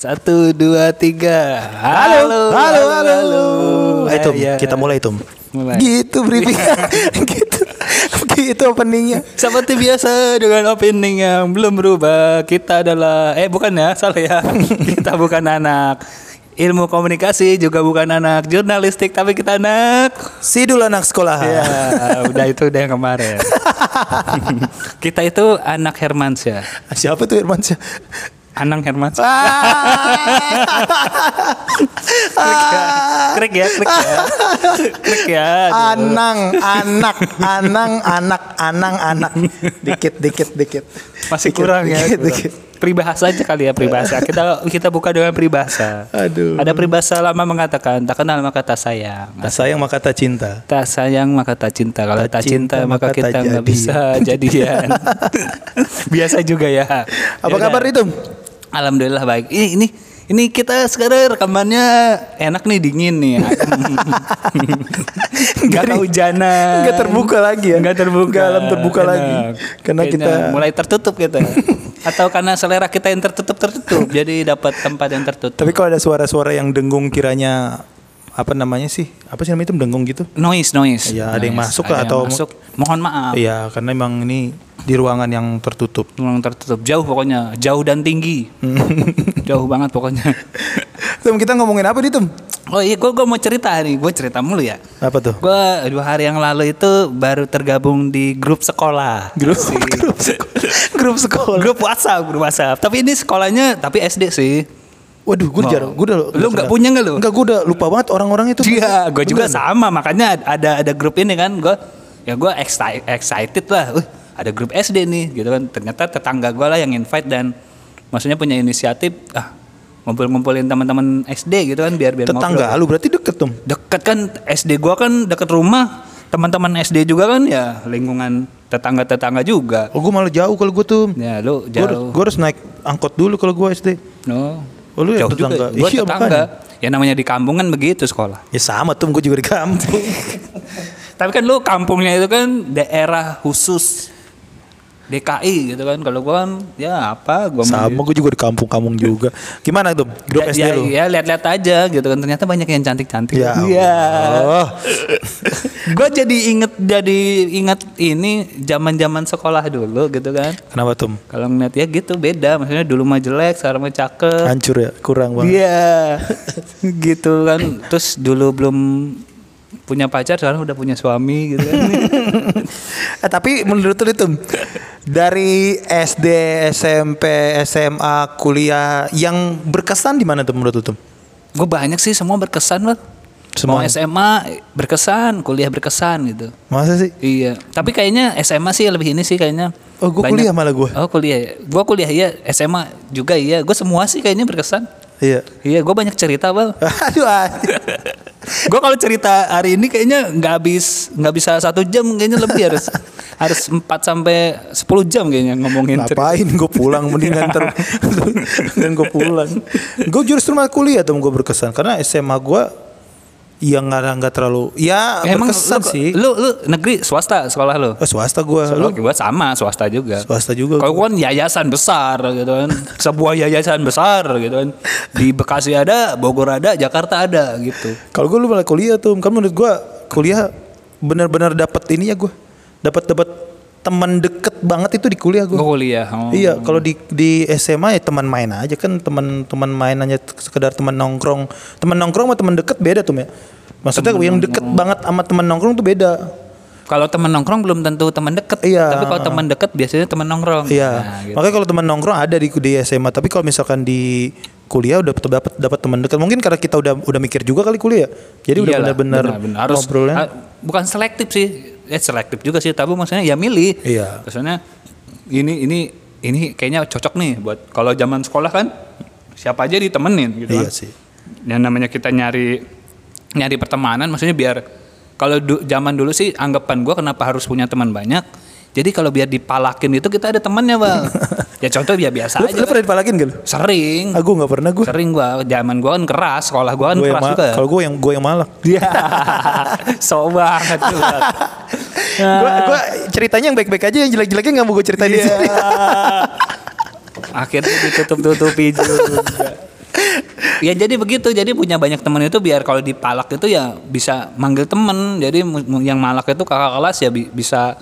Satu, dua, tiga. Halo, halo, halo. Ayo Tum, Ya, ya. kita mulai Tum. Mulai. Gitu briefingnya, gitu, gitu openingnya. Seperti biasa dengan opening yang belum berubah. Kita adalah eh bukan ya, salah ya. kita bukan anak ilmu komunikasi juga bukan anak jurnalistik tapi kita anak Sidul anak sekolah. ya udah itu udah yang kemarin kita itu anak Hermansyah Siapa tuh Irmansyah? Anang Hermansyah Ah, krik ya krik ya krik ya aduh. Anang, anak, anang, anak, anang, anak. Dikit, dikit, dikit. masih Dikit, kurang ya dikit, kurang. dikit. Peribahasa aja kali ya peribahasa. Kita kita buka dengan peribahasa. Aduh. ada peribahasa lama mengatakan tak kenal maka tak sayang. Tak sayang maka tak cinta. tak sayang maka tak cinta. Kalau Tak tak cinta, cinta, maka kita nggak bisa jadian. Biasa juga ya. Apa Yaudah. kabar itu? alhamdulillah baik. Ini ini ini kita sekarang rekamannya enak nih dingin nih. Nggak kehujanan. Nggak terbuka lagi ya? nggak terbuka. Nggak alam terbuka lagi. Karena Kayaknya kita- mulai tertutup kita atau karena selera kita yang tertutup tertutup. Jadi dapat tempat yang tertutup. Tapi kalau ada suara-suara yang dengung kiranya apa namanya sih? Apa sih namanya itu dengung gitu? noise noise. Iya, ada yang masuk Ada lah yang atau- masuk. Mohon maaf. Iya, karena emang ini di ruangan yang tertutup. Ruang tertutup. Jauh pokoknya. Jauh dan tinggi. Jauh banget pokoknya. Tum, kita ngomongin apa nih, Tum? Oh iya gue mau cerita nih gue cerita mulu ya Apa tuh? gue dua hari yang lalu itu baru tergabung di grup sekolah Grup, Asik. grup, sekolah. grup sekolah. grup WhatsApp grup WhatsApp tapi ini sekolahnya tapi SD sih Waduh, gue Oh. jarang. Gue udah. Lu nggak punya nggak lu? Enggak, gue udah lupa banget orang-orang itu. Iya, gue juga Beneran. sama makanya ada ada grup ini kan gue ya gue excited, excited lah, uh, ada grup SD nih gitu kan ternyata tetangga gue lah yang invite dan maksudnya punya inisiatif ah ngumpul-ngumpulin teman-teman SD gitu kan biar biar Tetangga ngobrol. lu berarti deket, Tum. deket kan SD gua kan deket rumah teman-teman SD juga kan ya lingkungan tetangga-tetangga juga Oh, gue malah jauh kalau gue tuh. ya lu jauh gue harus naik angkot dulu kalau gue SD. no Oh, lu ya jauh juga tetangga? gua Iya, tetangga ya namanya di kampung kan begitu sekolah Ya sama tuh, gue juga di kampung. tapi kan lu kampungnya itu kan daerah khusus DKI gitu kan kalau gua kan ya apa gua sama gue juga di kampung-kampung juga. Gimana tuh grup ya, SD ya, lu? ya lihat-lihat aja gitu kan ternyata banyak yang cantik-cantik Ya Iya. Allah. gue jadi inget jadi inget ini zaman-zaman sekolah dulu gitu kan Kenapa tuh? Kalau ngeliat ya gitu beda, maksudnya dulu mah jelek, sekarang mah cakep. Hancur ya, kurang banget. Iya, gitu kan. Terus dulu belum punya pacar, sekarang udah punya suami gitu kan. Eh, tapi menurut lu itu dari SD, SMP, SMA, kuliah yang berkesan di mana tuh menurut lu tuh? Gue banyak sih semua berkesan. Mau Semua. SMA berkesan, kuliah berkesan gitu. Masa sih? Iya, tapi kayaknya SMA sih lebih ini sih kayaknya. Oh, Banyak- kuliah malah gua. Oh kuliah, gue kuliah iya, SMA juga iya. Gue semua sih kayaknya berkesan. Iya. Iya, gue banyak cerita bal. Aduh. gue kalau cerita hari ini kayaknya nggak habis nggak bisa satu jam kayaknya lebih harus harus 4 sampai 10 jam kayaknya ngomongin. Ngapain gue pulang mendingan ter mendingan gue pulang. Gue justru malah kuliah tuh gue berkesan karena SMA gue yang nggak nggak terlalu ya Emang berkesan lu, sih. Lu lu negeri swasta sekolah lu? Eh, swasta gue, Lu lu gua sama swasta juga. swasta juga. Kalau gua kan yayasan besar gitu kan. Sebuah yayasan besar gitu kan. Di Bekasi ada, Bogor ada, Jakarta ada gitu. Kalau gue lu malah kuliah tuh, kan menurut gue kuliah benar-benar dapat ini ya gue, dapat dapat teman deket banget itu di kuliah gue. Kuliah. Oh. Iya, kalau di di SMA ya teman main aja kan teman-teman main hanya sekedar teman nongkrong. Teman nongkrong sama teman deket beda tuh ya. Maksudnya yang deket banget sama teman nongkrong tuh beda. Kalau teman nongkrong belum tentu teman deket. Iya. Tapi kalau teman deket biasanya teman nongkrong. Iya. Nah, gitu. Makanya kalau teman nongkrong ada di di SMA, tapi kalau misalkan di kuliah udah dapat dapat teman dekat. Mungkin karena kita udah udah mikir juga kali kuliah. Jadi udah Iyalah, benar-benar benar-benar. harus ngobrolnya. ah, bukan selektif sih eh selektif juga sih tapi maksudnya ya milih Iya. maksudnya ini ini ini kayaknya cocok nih buat kalau zaman sekolah kan siapa aja ditemenin gitu kan. Iya sih. dan namanya kita nyari nyari pertemanan maksudnya biar kalau du- zaman dulu sih anggapan gua kenapa harus punya teman banyak jadi kalau biar dipalakin itu kita ada temannya bang ya contoh ya biasa Lu, aja lu kan. pernah dipalakin gak lu? sering Ah, gue gak pernah gue. sering gua zaman gua kan keras sekolah gua kan Gue yang keras juga Kalau gue yang gue yang malak. Iya, so banget. Gue gue ceritanya yang baik-baik aja yang jelek-jeleknya nggak mau gue ceritain di Iya. sini. Akhirnya ditutup-tutupi juga. ya jadi begitu jadi punya banyak temen itu biar kalau dipalak itu ya bisa manggil temen jadi yang malak itu kakak kelas ya bi- bisa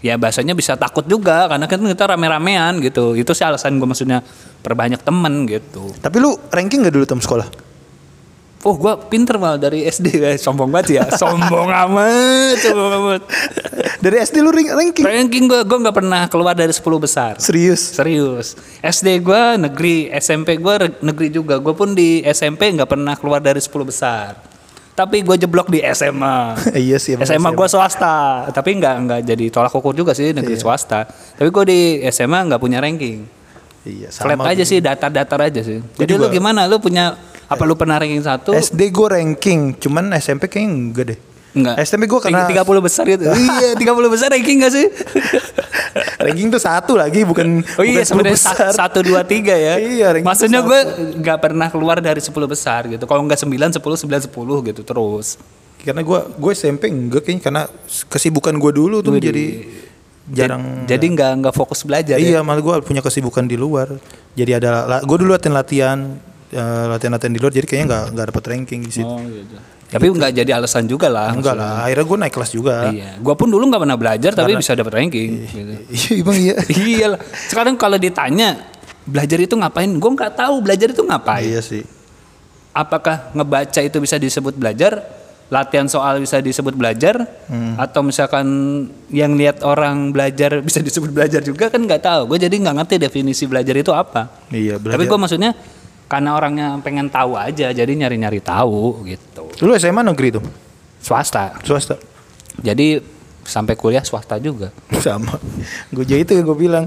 ya bahasanya bisa takut juga karena kan kita rame-ramean gitu itu sih alasan gue maksudnya perbanyak temen gitu Tapi lu ranking gak dulu tem sekolah? Oh gue pinter malah dari SD guys sombong banget ya sombong amat sombong amat Dari SD lu ring- ranking? ranking gue gue nggak pernah keluar dari 10 besar Serius? Serius. SD gue negeri, SMP gue negeri juga. Gue pun di SMP nggak pernah keluar dari 10 besar. Tapi gue jeblok di SMA. iya sih. emang SMA gue swasta, tapi nggak nggak jadi tolak ukur juga sih negeri swasta. Tapi gue di SMA nggak punya ranking. Iya, Flat sama. aja sih, datar-datar aja sih. Jadi juga. lu gimana? Lu punya apa lu pernah ranking satu? SD gue ranking, cuman SMP kayaknya enggak deh. Enggak. SMP gue karena 30 besar gitu. iya, 30 besar ranking gak sih? ranking tuh satu lagi bukan Oh iya bukan 10 sebenarnya satu dua tiga ya. Iya, Maksudnya gue nggak pernah keluar dari 10 besar gitu. Kalau nggak 9 10 9 10 gitu terus. Karena gue gue SMP enggak kayaknya karena kesibukan gue dulu tuh jadi jarang. Jadi nggak nggak fokus belajar ya. iya malah gue punya kesibukan di luar. Jadi ada gue dulu latihan latihan latihan latihan di luar jadi kayaknya nggak nggak dapat ranking di situ. Oh gitu. Tapi nggak jadi alasan juga lah. Enggak lah, akhirnya gue naik kelas juga. Iya. Gue pun dulu nggak pernah belajar tapi bisa dapat ranking. Gitu. Iya, bang iya. iya lah. Sekarang kalau ditanya belajar itu ngapain? Gue nggak tahu belajar itu ngapain. Iya sih. apakah ngebaca itu bisa disebut belajar latihan soal bisa disebut belajar Hmm. atau misalkan yang lihat orang belajar bisa disebut belajar juga kan nggak tahu gue jadi nggak ngerti definisi belajar itu apa Iya, belajar. tapi gue maksudnya karena orangnya pengen tahu aja jadi nyari-nyari tahu gitu Dulu SMA negeri tuh, swasta swasta. jadi sampai kuliah swasta juga Sama. Gue jadi itu gue bilang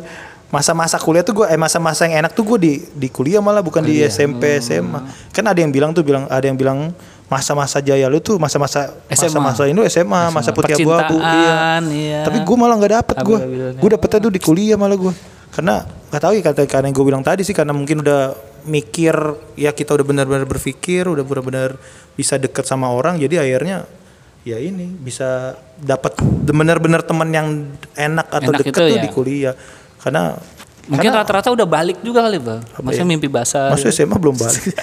masa-masa kuliah tuh gue eh masa-masa yang enak tuh gue di di kuliah malah bukan di SMP SMA. Kan ada yang bilang tuh bilang ada yang bilang masa-masa jaya lu tuh masa-masa SMA. masa-masa ini SMA, masa putih abu-abu. Percintaan, iya. Tapi gue malah nggak dapet gue. Gue dapetnya tuh di kuliah malah gue. Karena nggak tahu ya kata karena yang gue bilang tadi sih karena mungkin udah mikir ya kita udah benar-benar berpikir udah benar-benar bisa deket sama orang jadi akhirnya ya ini bisa dapat benar-benar teman yang enak atau Enak deket tuh ya. di kuliah. Karena mungkin rata-rata udah balik juga kali bang. Maksudnya mimpi basah masuk SMA belum balik.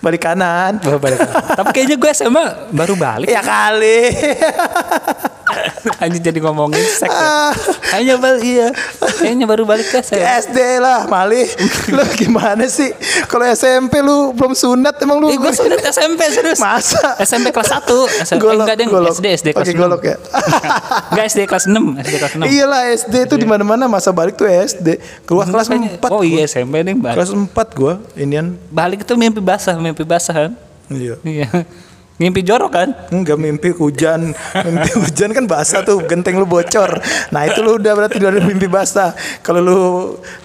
Balik kanan. Tapi kayaknya gue SMA baru balik. Ya kali Hanya jadi ngomongin seks ya. Hanya balik iya. Kayaknya baru balik ke saya. SD lah Mali lu gimana sih kalau SMP lu belum sunat emang lu Eh, gue sunat SMP serius. masa SMP kelas 1. SMP Golok, enggak deh. SD SD kelas Pakai 6. golok ya? enggak SD kelas 6, SD kelas 6. Iyalah SD tuh di mana-mana masa balik tuh SD. Keluar kelas 4. Oh iya SMP nih balik. Kelas 4 gua inian. Balik itu mimpi basah, mimpi basah kan. Iya. Iya. Mimpi jorok kan? Enggak mimpi hujan. Mimpi hujan kan basah tuh, genteng lu bocor. Nah, itu lu udah berarti udah mimpi basah. Kalau lu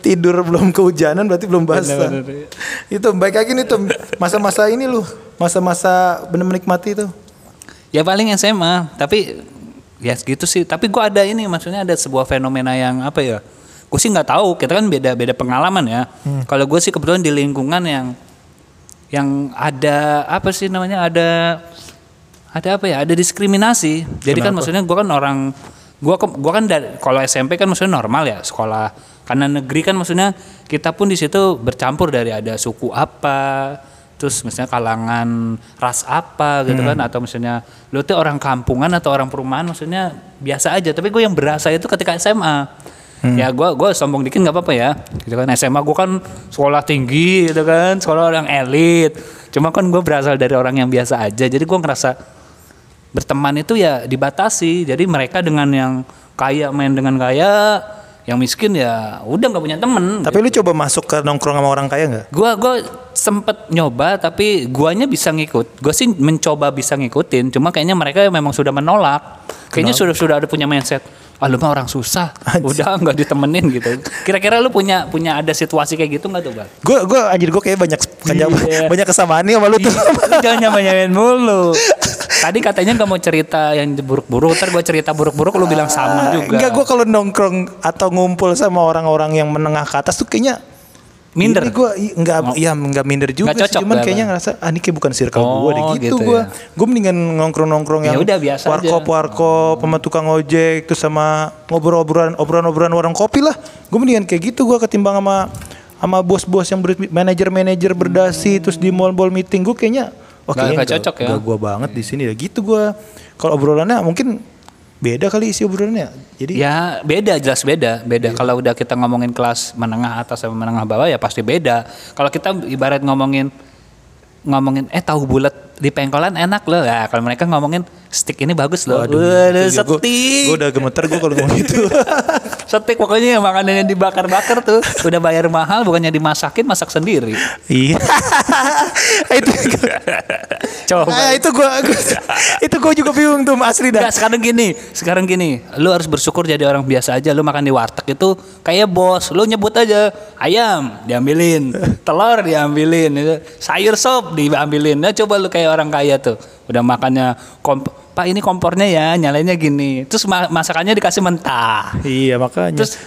tidur belum kehujanan berarti belum basah. Bener-bener. Itu baik lagi nih tuh masa-masa ini lu. Masa-masa bener menikmati itu. Ya paling SMA, tapi ya gitu sih. Tapi gua ada ini maksudnya ada sebuah fenomena yang apa ya? Gue sih nggak tahu. Kita kan beda-beda pengalaman ya. Kalau gue sih kebetulan di lingkungan yang yang ada apa sih namanya ada ada apa ya? Ada diskriminasi. Jadi kan Kenapa? maksudnya gue kan orang gua ke- gua kan dari kalau SMP kan maksudnya normal ya sekolah karena negeri kan maksudnya kita pun di situ bercampur dari ada suku apa terus misalnya kalangan ras apa gitu kan atau misalnya lu tuh orang kampungan atau orang perumahan maksudnya biasa aja tapi gue yang berasa itu ketika SMA ya gue gue sombong dikit nggak apa-apa ya gitu kan SMA gue kan sekolah tinggi gitu kan sekolah orang elit cuma kan gue berasal dari orang yang biasa aja jadi gue ngerasa berteman itu ya dibatasi. Jadi mereka dengan yang kaya main dengan kaya, yang miskin ya udah nggak punya temen. Tapi lu coba masuk ke nongkrong sama orang kaya nggak? Gua gua sempet nyoba tapi guanya bisa ngikut. Gue sih mencoba bisa ngikutin, cuma kayaknya mereka memang sudah menolak. Kayaknya sudah sudah ada punya mindset. Ah lu mah orang susah, udah nggak ditemenin gitu. Kira-kira lu punya punya ada situasi kayak gitu nggak tuh bang? Gue gue anjir gue kayak banyak banyak, Iya. banyak kesamaan nih sama lu tuh. Lu jangan nyamain mulu. Tadi katanya nggak mau cerita yang buruk-buruk, ntar gue cerita buruk-buruk lu bilang sama juga. Enggak gue kalau nongkrong atau ngumpul sama orang-orang yang menengah ke atas tuh kayaknya Minder. Ini gue enggak iya enggak minder juga Nggak sih, cocok cuman ya, kayaknya Bang? ngerasa ah ini kayak bukan circle Oh, gue deh gitu, gitu gue. ya. Gue mendingan nongkrong-nongkrong Ya yang udah, biasa aja. warkop warkop sama tukang ojek terus sama ngobrol-obrolan obrolan-obrolan warung kopi lah. Gue mendingan kayak gitu gue ketimbang sama sama bos-bos yang ber- manajer-manajer berdasi terus di mall-mall meeting gue kayaknya oh, Nggak- kayaknya nggak cocok ya. nggak gua banget di sini ya gitu gua kalau obrolannya mungkin beda kali isi obrolannya. Jadi Ya beda jelas beda. Beda. Kalau udah kita ngomongin kelas menengah atas sama menengah bawah ya pasti beda. Kalau kita ibarat ngomongin ngomongin eh tahu bulat di pengkolan enak loh. Ya kalau mereka ngomongin stick ini bagus loh. Waduh, Waduh, steak gua udah gemeter gue kalau ngomong itu steak pokoknya yang makanannya dibakar-bakar tuh. Udah bayar mahal bukannya dimasakin masak sendiri. Iya. Itu coba Ah, itu gua, gua- itu gua juga bingung tuh asli dah Enggak, sekarang gini, sekarang gini, lu harus bersyukur jadi orang biasa aja. Lu makan di warteg itu kayak bos, lu nyebut aja ayam diambilin, telur diambilin, sayur sop diambilin. Nah, coba lu kayak orang kaya tuh, udah makannya komp Pak ini kompornya ya, nyalainnya gini. Terus ma- masakannya dikasih mentah. iya makanya Terus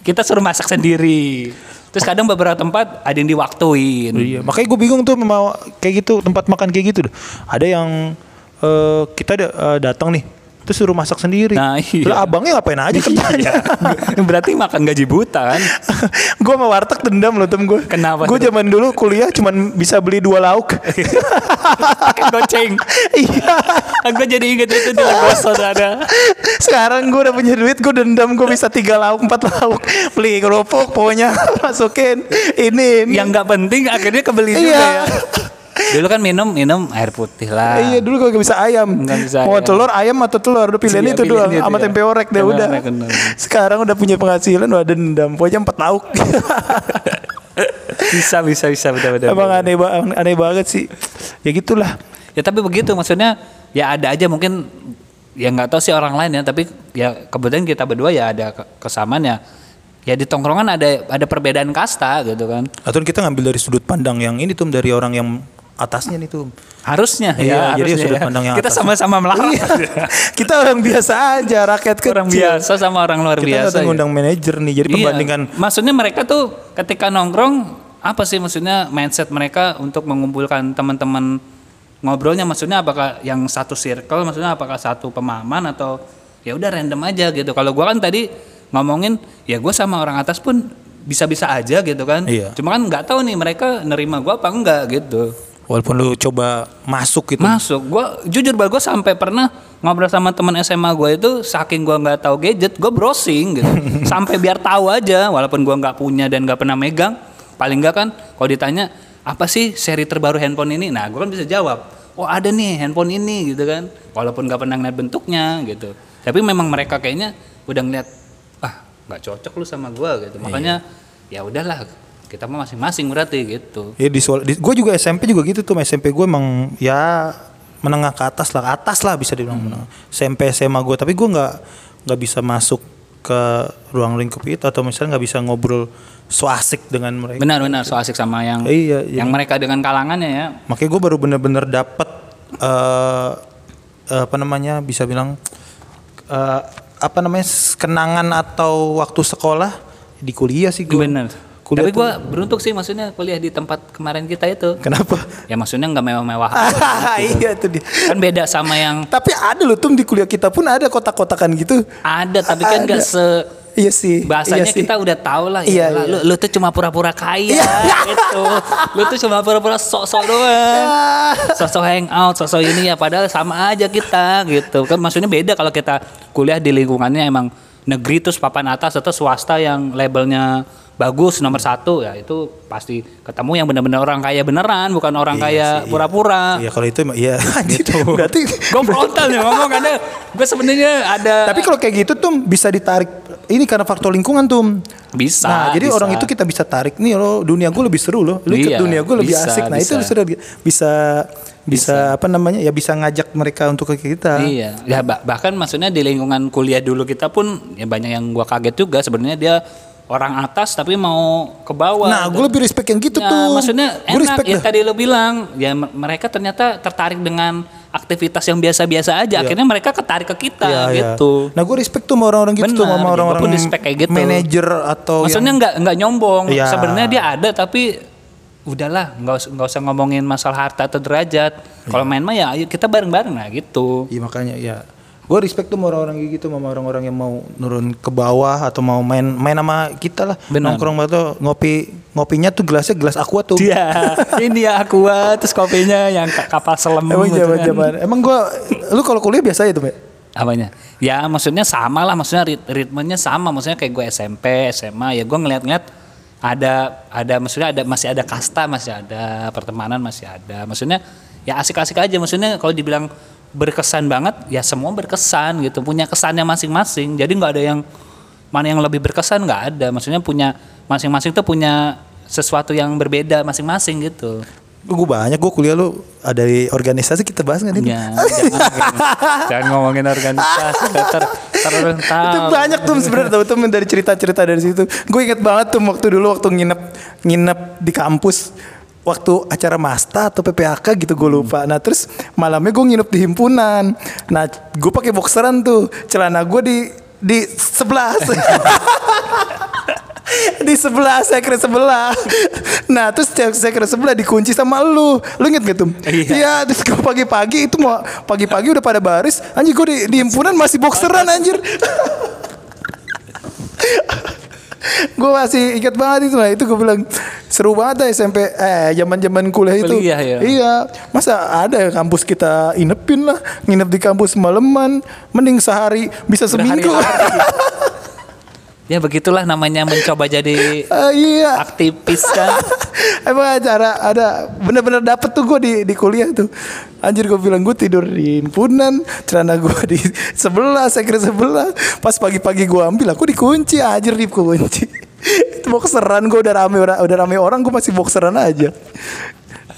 kita suruh masak sendiri. Terus kadang beberapa tempat ada yang diwaktuin. Iya, makanya gue bingung tuh mau kayak gitu tempat makan kayak gitu. Ada yang eh, kita eh, datang nih, terus suruh masak sendiri. Nah, iya. Lah abangnya ngapain aja kerjanya? Berarti makan gaji buta kan? gue sama warteg dendam loh tem gue. Kenapa Gue zaman dulu kuliah cuman bisa beli dua lauk. Pakai goceng. iya. Aku jadi inget itu di Lagoso ada. Sekarang gue udah punya duit, gue dendam gue bisa tiga lauk, empat lauk. Beli kerupuk, pokoknya masukin ini. ini. Yang nggak penting akhirnya kebeli juga Iya. ya. Dulu kan minum minum air putih lah. Iya dulu kalau bisa ayam. Nggak bisa Mau ayam. telur ayam atau telur, udah pilihan Iya, itu pilihan doang itu sama ya. tempe orek deh udah. bener. Sekarang udah punya penghasilan udah dendam, pokoknya empat lauk. Bisa bisa bisa benar benar. Emang aneh, aneh banget sih. Ya gitulah. Ya tapi begitu maksudnya ya ada aja mungkin ya nggak tahu sih orang lain ya tapi ya kebetulan kita berdua ya ada ke- kesamaan ya. Ya di tongkrongan ada ada perbedaan kasta gitu kan. Atau kita ngambil dari sudut pandang yang ini tuh dari orang yang atasnya nih tuh. Harusnya Iya, ya, jadi harusnya sudut ya. pandang yang Kita sama-sama melarang. Iya. kita orang biasa aja, rakyat kecil. orang biasa sama orang luar Kita biasa. datang ya. ngundang manajer nih, jadi Iya. perbandingan Maksudnya mereka tuh ketika nongkrong apa sih maksudnya mindset mereka untuk mengumpulkan teman-teman ngobrolnya maksudnya apakah yang satu circle maksudnya apakah satu pemahaman atau ya udah random aja gitu. Kalau gua kan tadi ngomongin ya gue sama orang atas pun bisa-bisa aja gitu kan. Iya. Cuma kan nggak tahu nih mereka nerima gua apa enggak gitu. Walaupun lu coba masuk gitu. Masuk, gua jujur banget gue sampai pernah ngobrol sama teman SMA gue itu saking gua nggak tahu gadget, gue browsing gitu, sampai biar tahu aja, walaupun gua nggak punya dan nggak pernah megang, paling nggak kan kalau ditanya apa sih seri terbaru handphone ini, nah gue kan bisa jawab, oh ada nih handphone ini gitu kan, walaupun nggak pernah ngeliat bentuknya gitu, tapi memang mereka kayaknya udah ngeliat, ah nggak cocok lu sama gua gitu, makanya ya udahlah kita mah masing-masing berarti gitu. Ya di, di gue juga SMP juga gitu tuh SMP gue emang ya menengah ke atas lah atas lah bisa dibilang menengah. SMP SMA gue tapi gue nggak nggak bisa masuk ke ruang lingkup itu atau misalnya nggak bisa ngobrol so asik dengan mereka Benar-benar so asik sama yang Iya, yang mereka dengan kalangannya ya. makanya gue baru bener-bener dapet eh eh, apa namanya bisa bilang eh, apa namanya kenangan atau waktu sekolah di kuliah sih gue Benar. Kuliah Tapi gua beruntung sih maksudnya kuliah di tempat kemarin kita itu. kenapa Ya maksudnya nggak mewah-mewah. iya tuh dia kan beda sama yang tapi ada loh tuh di kuliah kita pun ada kotak-kotakan gitu ada tapi kan nggak se Iya sih. bahasanya iya sih. kita udah tahu lah Iya, ya iya. lu, lu tuh cuma pura-pura kaya Iya. gitu lu tuh cuma pura-pura sok-sok doang sosok hangout sosok ini ya padahal sama aja kita gitu kan maksudnya beda kalau kita kuliah di lingkungannya emang negeri terus papan atas atau swasta yang labelnya bagus nomor satu ya itu pasti ketemu yang benar-benar orang kaya beneran bukan orang Iya kaya sih, iya. pura-pura Iya kalau itu emang iya. Gitu. Berarti gue frontal nih ngomong karena gue sebenarnya ada tapi kalau kayak gitu tuh bisa ditarik ini karena faktor lingkungan tuh. bisa nah, jadi bisa. orang itu kita bisa tarik nih lo dunia gue lebih seru loh. Lu Iya, dunia gue lebih bisa, asik. Nah, itu bisa. seru bisa bisa apa namanya? Ya bisa ngajak mereka untuk ke kita. Iya, ya bah- bahkan maksudnya di lingkungan kuliah dulu kita pun ya banyak yang gua kaget juga sebenarnya dia orang atas tapi mau ke bawah. Nah, gue lebih respect yang gitu Ya, tuh. maksudnya Gua enak ya dah. tadi lo bilang ya mereka ternyata tertarik dengan aktivitas yang biasa-biasa aja. Akhirnya mereka ketarik ke kita Iya, iya. gitu. Nah, gue respect tuh sama orang-orang gitu tuh Benar, sama ya, orang-orang respect kayak gitu. manajer atau Maksudnya yang, nggak nggak nyombong. Iya. Sebenarnya dia ada tapi udahlah nggak usah nggak usah ngomongin masalah harta atau derajat. Kalau main mah ya ayo kita bareng-bareng lah gitu. Iya makanya ya gue respect tuh sama orang-orang gitu sama orang-orang yang mau nurun ke bawah atau mau main main sama kita lah Benar. nongkrong tuh ngopi ngopinya tuh gelasnya gelas aqua tuh Iya, ini ya aqua terus kopinya yang ka- kapal selam emang gitu zaman kan. emang gue lu kalau kuliah biasa ya tuh? Apanya? Ya maksudnya sama lah, maksudnya rit- ritmenya sama, maksudnya kayak gue SMP, SMA, ya gue ngeliat-ngeliat ada ada maksudnya ada masih ada kasta, masih ada pertemanan, masih ada. Maksudnya ya asik-asik aja. Maksudnya kalau dibilang berkesan banget, ya semua berkesan gitu, punya kesannya masing-masing. Jadi nggak ada yang mana yang lebih berkesan nggak ada. Maksudnya punya masing-masing tuh punya sesuatu yang berbeda masing-masing gitu. gue banyak gue kuliah lu ada di organisasi kita bahas nggak nih Ya, jangan, jangan ngomongin organisasi, ter, ter, itu banyak tuh sebenarnya tuh temen dari cerita-cerita dari situ gue inget banget tuh waktu dulu waktu nginep nginep di kampus waktu acara masta atau PPAK gitu gue lupa. Nah terus malamnya gue nginep di himpunan. Nah gue pakai boxeran tuh. Celana gue di di sebelah. Di sebelah sekre sebelah. Nah terus sekre sebelah dikunci sama lu. Lu inget gak tuh? Iya. iya terus gue pagi-pagi itu mau pagi-pagi udah pada baris. Anjir gue di, di himpunan masih boxeran anjir gue masih ingat banget itu lah itu gue bilang seru banget dah SMP eh zaman zaman kuliah itu. Kuliah ya. iya. Masa ada kampus kita inepin lah nginep di kampus malaman mending sehari bisa seminggu Ya begitulah namanya mencoba jadi Ah, iya. aktivis kan. Emang acara ada bener-bener dapet tuh gue di, di kuliah tuh. Anjir gue bilang gue tidur di himpunan Celana gue di sebelah, sekre sebelah. Pas pagi-pagi gue ambil aku dikunci anjir dikunci. Itu boxeran gue udah rame orang udah rame orang gue masih boxeran aja.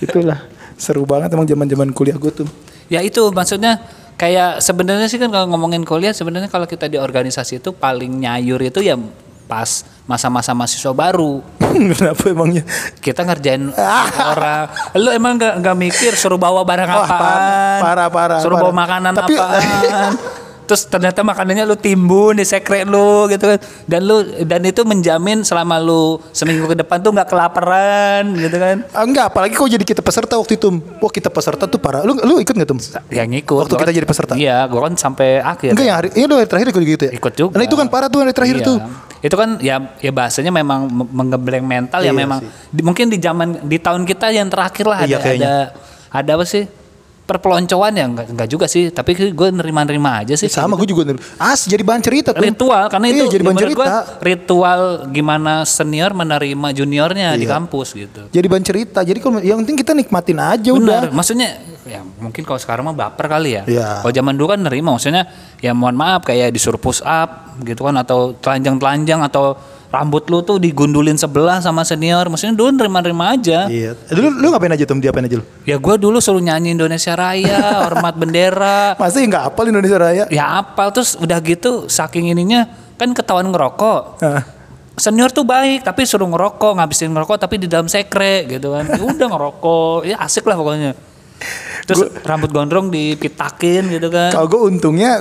Itulah seru banget emang zaman zaman kuliah gue tuh. Ya itu maksudnya kayak sebenarnya sih kan kalau ngomongin kuliah sebenarnya kalau kita di organisasi itu paling nyayur itu ya pas masa-masa mahasiswa baru. Kenapa emangnya? Kita ngerjain orang. Lu emang nggak nggak mikir suruh bawa barang Wah, apaan? parah, parah, suruh parah. bawa makanan Tapi- apaan terus ternyata makanannya lu timbun di sekret lu gitu kan dan lu dan itu menjamin selama lu seminggu ke depan tuh nggak kelaparan gitu kan Ah, Enggak apalagi kau jadi kita peserta waktu itu Wah kita peserta tuh parah Lu, lu ikut gak tuh? yang ikut Waktu kita jadi peserta? iya gua kan sampai akhir Enggak yang hari Ini lu hari terakhir ikut gitu ya? ikut juga. Nah itu kan parah tuh hari terakhir Iya. tuh Itu kan ya ya bahasanya memang me- menggembleng mental ya Iya memang sih. di- mungkin di zaman di tahun kita yang terakhir lah ada Iya, kayaknya. ada ada apa sih? Perpeloncoan ya enggak, enggak juga sih, tapi gue nerima-nerima aja sih. Sama gue juga ner- As jadi bahan cerita tuh ritual karena Iya, itu jadi bahan cerita gua ritual gimana senior menerima juniornya di Iya. kampus gitu. Jadi bahan cerita Jadi kalau yang penting kita nikmatin aja udah Benar, maksudnya ya mungkin kalau sekarang mah baper kali ya. Iya. Kalau zaman dulu kan nerima maksudnya ya mohon maaf kayak disuruh push up gitu kan atau telanjang-telanjang atau rambut lu tuh digundulin sebelah sama senior. Maksudnya dulu nerima-nerima aja. Iya Eh, Lu, lu ngapain aja tuh Diapain aja lu? Ya gue dulu suruh nyanyi Indonesia Raya, hormat bendera. Masa ya nggak hafal Indonesia Raya Ya apal terus udah gitu saking ininya kan ketahuan ngerokok. Senior tuh baik tapi suruh ngerokok, ngabisin ngerokok tapi di dalam sekre gitu kan. Ya udah ngerokok, ya asik lah pokoknya. Terus rambut gondrong dipitakin gitu kan. Kalau gue untungnya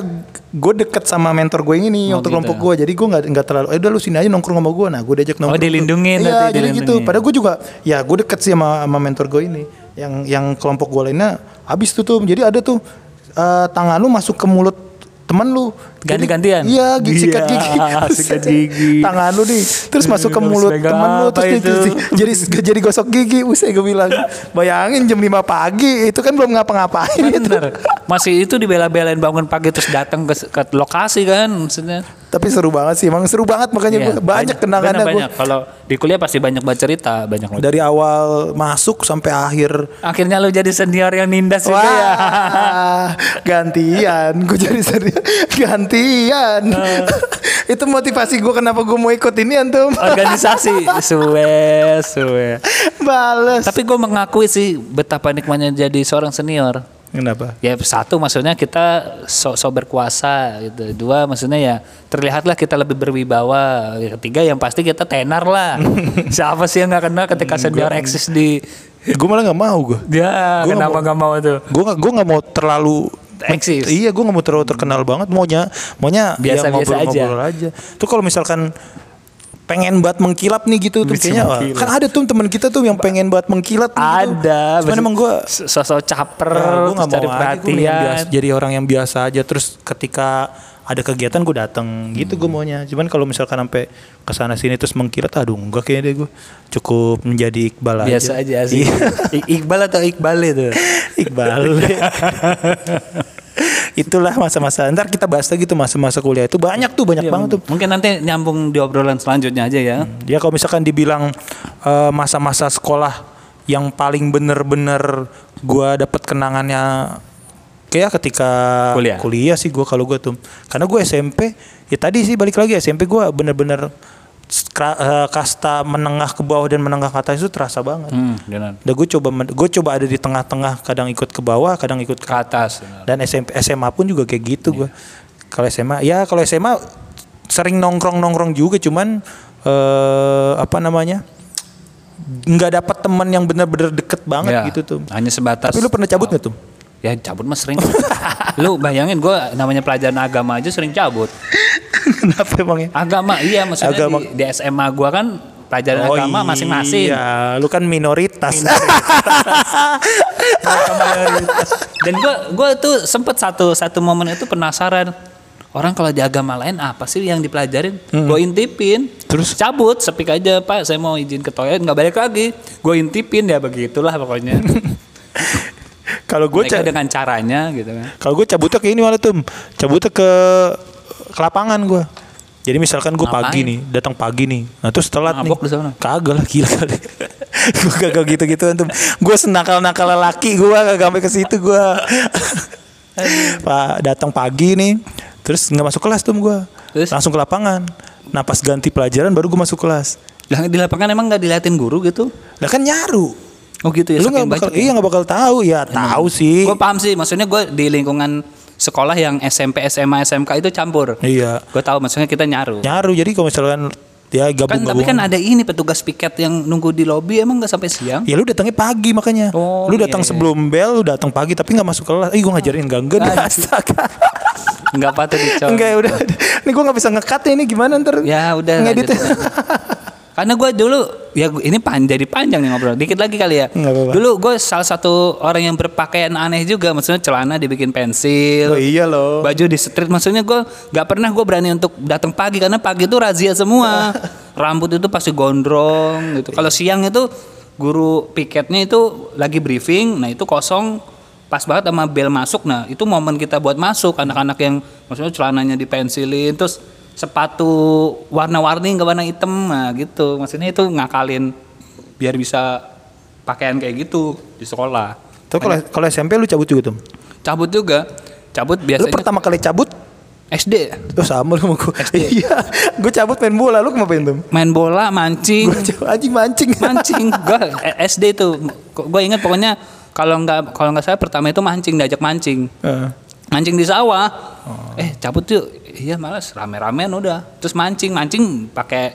gue deket sama mentor gue ini Oh, waktu gitu. kelompok gue jadi gue nggak nggak terlalu eh udah lu sini aja nongkrong sama gue nah gue diajak nongkrong tuh. dilindungin iya jadi gitu. padahal gue juga ya gue deket sih sama, sama mentor gue ini. Yang yang kelompok gue lainnya habis tuh tuh. Jadi ada tuh eh, tangan lu masuk ke mulut teman lu Ganti-gantian? iya gigi sikat Iya, gigi sikat gigi. tangan lu nih terus masuk ke mulut teman lu terus itu? di- jadi jadi gosok gigi usai gue bilang bayangin jam 5 pagi itu kan belum ngapa-ngapain itu Bener. Masih itu dibela-belain bangun pagi terus datang ke, ke lokasi kan maksudnya. Tapi seru banget sih, emang seru banget makanya Iya, gua banyak kenangannya gue. banyak. Kalau di kuliah pasti banyak baca cerita, banyak. Dari awal masuk sampai akhir. Akhirnya lu jadi senior yang nindas juga ya. Wah, gantian, gue jadi serius gantian. Eh. Itu motivasi gue kenapa gue mau ikut ini antum. Organisasi suwe suwe. Bales. Tapi gue mengakui sih betapa nikmatnya jadi seorang senior. Kenapa? Ya satu maksudnya kita sok sok berkuasa gitu. Dua maksudnya ya terlihatlah kita lebih berwibawa. Yang Ketiga yang pasti kita tenar lah. Siapa sih yang nggak kenal ketika senior eksis di Gue malah nggak mau gue. dia Gua kenapa nggak mau tuh? Gue nggak gue nggak mau terlalu Eksis. Iya, gue nggak mau terlalu terkenal banget. Maunya, maunya Biasa-biasa ya ngobrol-ngobrol aja. Tuh kalau misalkan pengen buat mengkilap nih gitu tuh kayaknya mengkilap. kan ada tuh teman kita tuh yang pengen buat mengkilap nih gitu. Ada. cuman emang gue sosok caper, gue nggak terus cari mau aja, gua mendingan perhatian. biasa- jadi orang yang biasa aja terus ketika ada kegiatan gue dateng gitu gue maunya cuman kalau misalkan sampai ke sana sini terus mengkilap aduh enggak kayaknya deh gue cukup menjadi iqbal aja Biasa aja sih. Iya. Iqbal atau Iqbal itu? Iqbal. Itulah masa-masa. Ntar kita bahas lagi tuh masa-masa kuliah itu banyak tuh banyak Iya, banget tuh. Mungkin nanti nyambung di obrolan selanjutnya aja ya. Dia kalau misalkan dibilang eh, masa-masa sekolah yang paling bener-bener gua dapat kenangannya kayak ketika Kuliah. sih gua kalau gua tuh. Karena gue SMP ya tadi sih balik lagi SMP gua bener-bener eh, kasta menengah ke bawah dan menengah ke atas itu terasa banget. Hmm, benar. Udah gue coba gue coba ada di tengah-tengah, kadang ikut ke bawah, kadang ikut ke Ke atas. benar. dan SMP SMA pun juga kayak gitu gua kalau SMA ya kalau SMA sering nongkrong nongkrong juga cuman eh apa namanya nggak dapat teman yang benar-benar deket banget Ya, gitu tuh Hanya sebatas. tapi lu pernah cabut nggak tuh Ya cabut mah sering. lu bayangin gue namanya pelajaran agama aja sering cabut. kenapa emangnya Agama iya maksudnya Agama. Di, di SMA gue kan pelajaran agama masing-masing. iya lu kan minoritas Dan gue gua tuh sempet satu satu momen itu penasaran orang kalau di agama lain apa sih yang dipelajarin? Gue intipin, Terus? cabut, sepik aja pak, saya mau izin ke toilet nggak balik lagi. Gue intipin ya begitulah pokoknya. kalau gue Mereka dengan caranya gitu kan. kalau gue cabutnya ke ini malah tuh cabutnya ke ke lapangan gue jadi misalkan gue pagi nih datang pagi nih. Nah terus telat nih. Mabok kagak lah gila kali. Gue kagak gitu gitu tuh. Gue senakal nakal laki gue kagak sampai ke situ gue pak datang pagi nih terus nggak masuk kelas tuh gue Terus? langsung ke lapangan nah pas ganti pelajaran baru gue masuk kelas. Lah di lapangan emang nggak diliatin guru gitu? lah kan nyaru Oh gitu ya. lu nggak bakal iya nggak bakal tahu ya tahu sih Gue paham sih, maksudnya gue di lingkungan sekolah yang SMP, SMA, SMK itu campur. iya Gue tahu maksudnya kita nyaru. nyaru jadi kalau misalkan ya gabung Kan tapi kan ada ini petugas piket yang nunggu di lobi emang nggak sampai siang. Ya lu datangnya pagi makanya. Oh, lu iya, datang iya. sebelum bel, lu datang pagi tapi nggak masuk kelas. Ih, gua ngajarin enggak Ah, astaga. Nggak patut dicoba. Enggak ya udah. Ini gua nggak bisa ngekat ya ini gimana ntar? Ya udah. Ngedit. Karena gue dulu ya ini pan, jadi panjang nih ngobrol. Dikit lagi kali ya. Nggak apa-apa. Dulu gue salah satu orang yang berpakaian aneh juga. Maksudnya celana dibikin pensil. Oh iya loh. Baju di street. Maksudnya gue nggak pernah gue berani untuk datang pagi karena pagi itu razia semua. Rambut itu pasti gondrong gitu. Kalau siang itu guru piketnya itu lagi briefing. Nah itu kosong pas banget sama bel masuk. Nah itu momen kita buat masuk. Anak-anak yang maksudnya celananya dipensilin terus sepatu warna-warni nggak warna hitam nah gitu maksudnya itu ngakalin biar bisa pakaian kayak gitu di sekolah Tapi kalau kalau SMP lu cabut juga tuh. cabut juga cabut Lu biasanya pertama kali cabut SD Oh sama lu sama gua. Iya. Gua cabut main bola, lu ngapain tuh? main bola mancing anjing mancing. mancing gua eh, SD tuh gue inget pokoknya kalau nggak kalau nggak saya pertama itu mancing diajak mancing Heeh. mancing di sawah Oh. eh cabut yuk iya malas rame-ramean udah terus mancing mancing pakai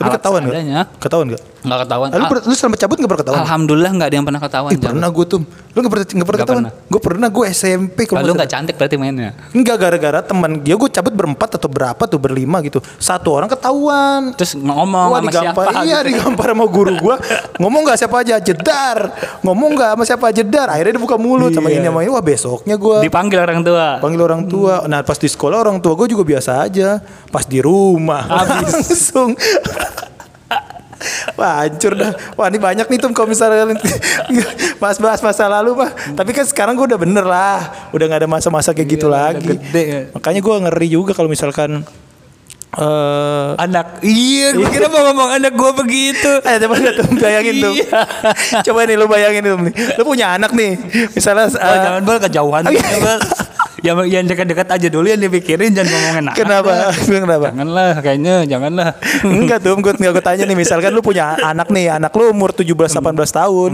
Tapi ketahuan enggak? seadanya. Ketahuan enggak? Nggak ketahuan. Lu, Al- per- lu selama cabut enggak pernah ketahuan? alhamdulillah nggak ada yang pernah ketahuan Ih, pernah gue tuh. Lu enggak pernah enggak pernah ketahuan? Gue pernah gue SMP kalau nggak nggak cantik berarti mainnya? Enggak gara-gara teman dia gue cabut berempat atau berapa tuh berlima gitu. Satu orang ketahuan. terus ngomong Wah sama digampar, siapa? iya gitu. digampar sama guru gua. Ngomong nggak siapa aja jedar. Ngomong nggak sama siapa jedar. Akhirnya dia buka mulut sama Iya. ini sama ini. Wah besoknya gua dipanggil orang tua. Panggil orang tua. Nah pas di sekolah orang tua gua juga biasa aja. Pas di rumah. Langsung Wah hancur dah Wah ini banyak nih tuh kalau misalnya Bahas-bahas masa lalu mah Tapi kan sekarang gue udah bener lah Udah gak ada masa-masa kayak gitu Iya, udah lagi gede ya. Makanya gue ngeri juga kalau misalkan eh anak iya gue kira mau ngomong anak gue begitu Eh coba tuh bayangin tuh. Iya. coba nih lu bayangin tuh nih. Lu punya anak nih. Misalnya Oh, jangan bal kejauhan Oh, iya. Yang yang dekat-dekat aja dulu yang dipikirin jangan ngomongin anak kenapa? kenapa? janganlah kayaknya janganlah Enggak tuh, gue gue tanya nih misalkan lu punya anak nih, anak lu umur 17 18 tahun,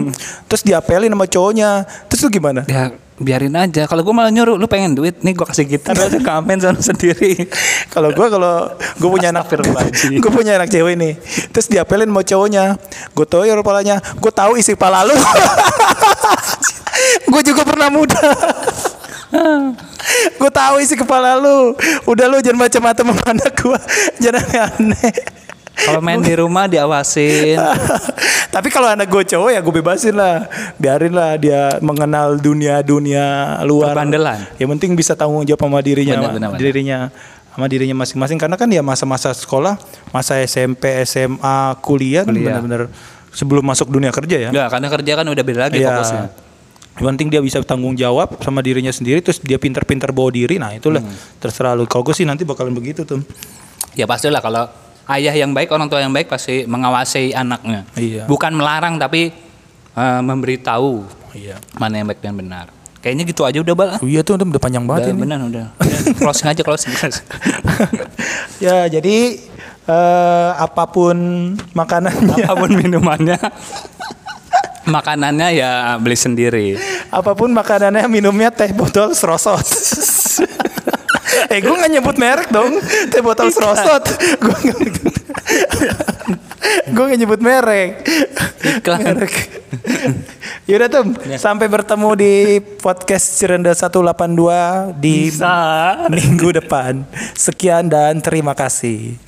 terus diapelin sama cowoknya. Terus lu gimana? ya biarin aja kalau gue malah nyuruh lu pengen duit nih gue kasih gitar aja kamen sana sendiri Kalau gue kalau gue punya anak gue punya anak cewek nih, terus diapelin sama cowoknya, gue toyor kepalanya, gue tahu isi kepala lu. gue juga pernah muda. Gue tahu isi kepala lu. Udah lu jangan macam-macam sama anak gue, jangan aneh. Kalau main di rumah diawasin. Tapi kalau anak gue cowok ya gue bebasin lah, biarin lah dia mengenal dunia dunia luar. Perbandelan. Yang penting bisa tanggung jawab sama dirinya, Benar, benar, benar. dirinya sama dirinya masing-masing. Karena kan dia masa-masa sekolah, masa SMP, SMA, kuliah, kan Kuliah. benar-benar sebelum masuk dunia kerja ya. Enggak, karena kerja kan udah beda lagi Iya. fokusnya. Yang penting dia bisa tanggung jawab sama dirinya sendiri, terus dia pinter-pinter bawa diri. Nah itulah Hmm. terserah lu. Kalau gue sih nanti bakalan begitu tuh. Ya pastilah kalau ayah yang baik, orang tua yang baik pasti mengawasi anaknya. Iya. Bukan melarang tapi eh, memberitahu Iya. mana yang baik dan benar. Kayaknya gitu aja udah bal. Iya tuh udah panjang Udah banget ini. benar udah. Udah, closing aja closing. ya jadi eh, apa pun makanannya, Apa pun minumannya, makanannya ya beli sendiri. apa pun makanannya minumnya teh botol serosot. eh gue nggak nyebut merek dong, teh botol serosot. Gue gue nggak nyebut merek. Iklan. Merek. Yaudah tuh, sampai bertemu di podcast Cirenda 182 di Bisa. minggu depan. Sekian dan terima kasih.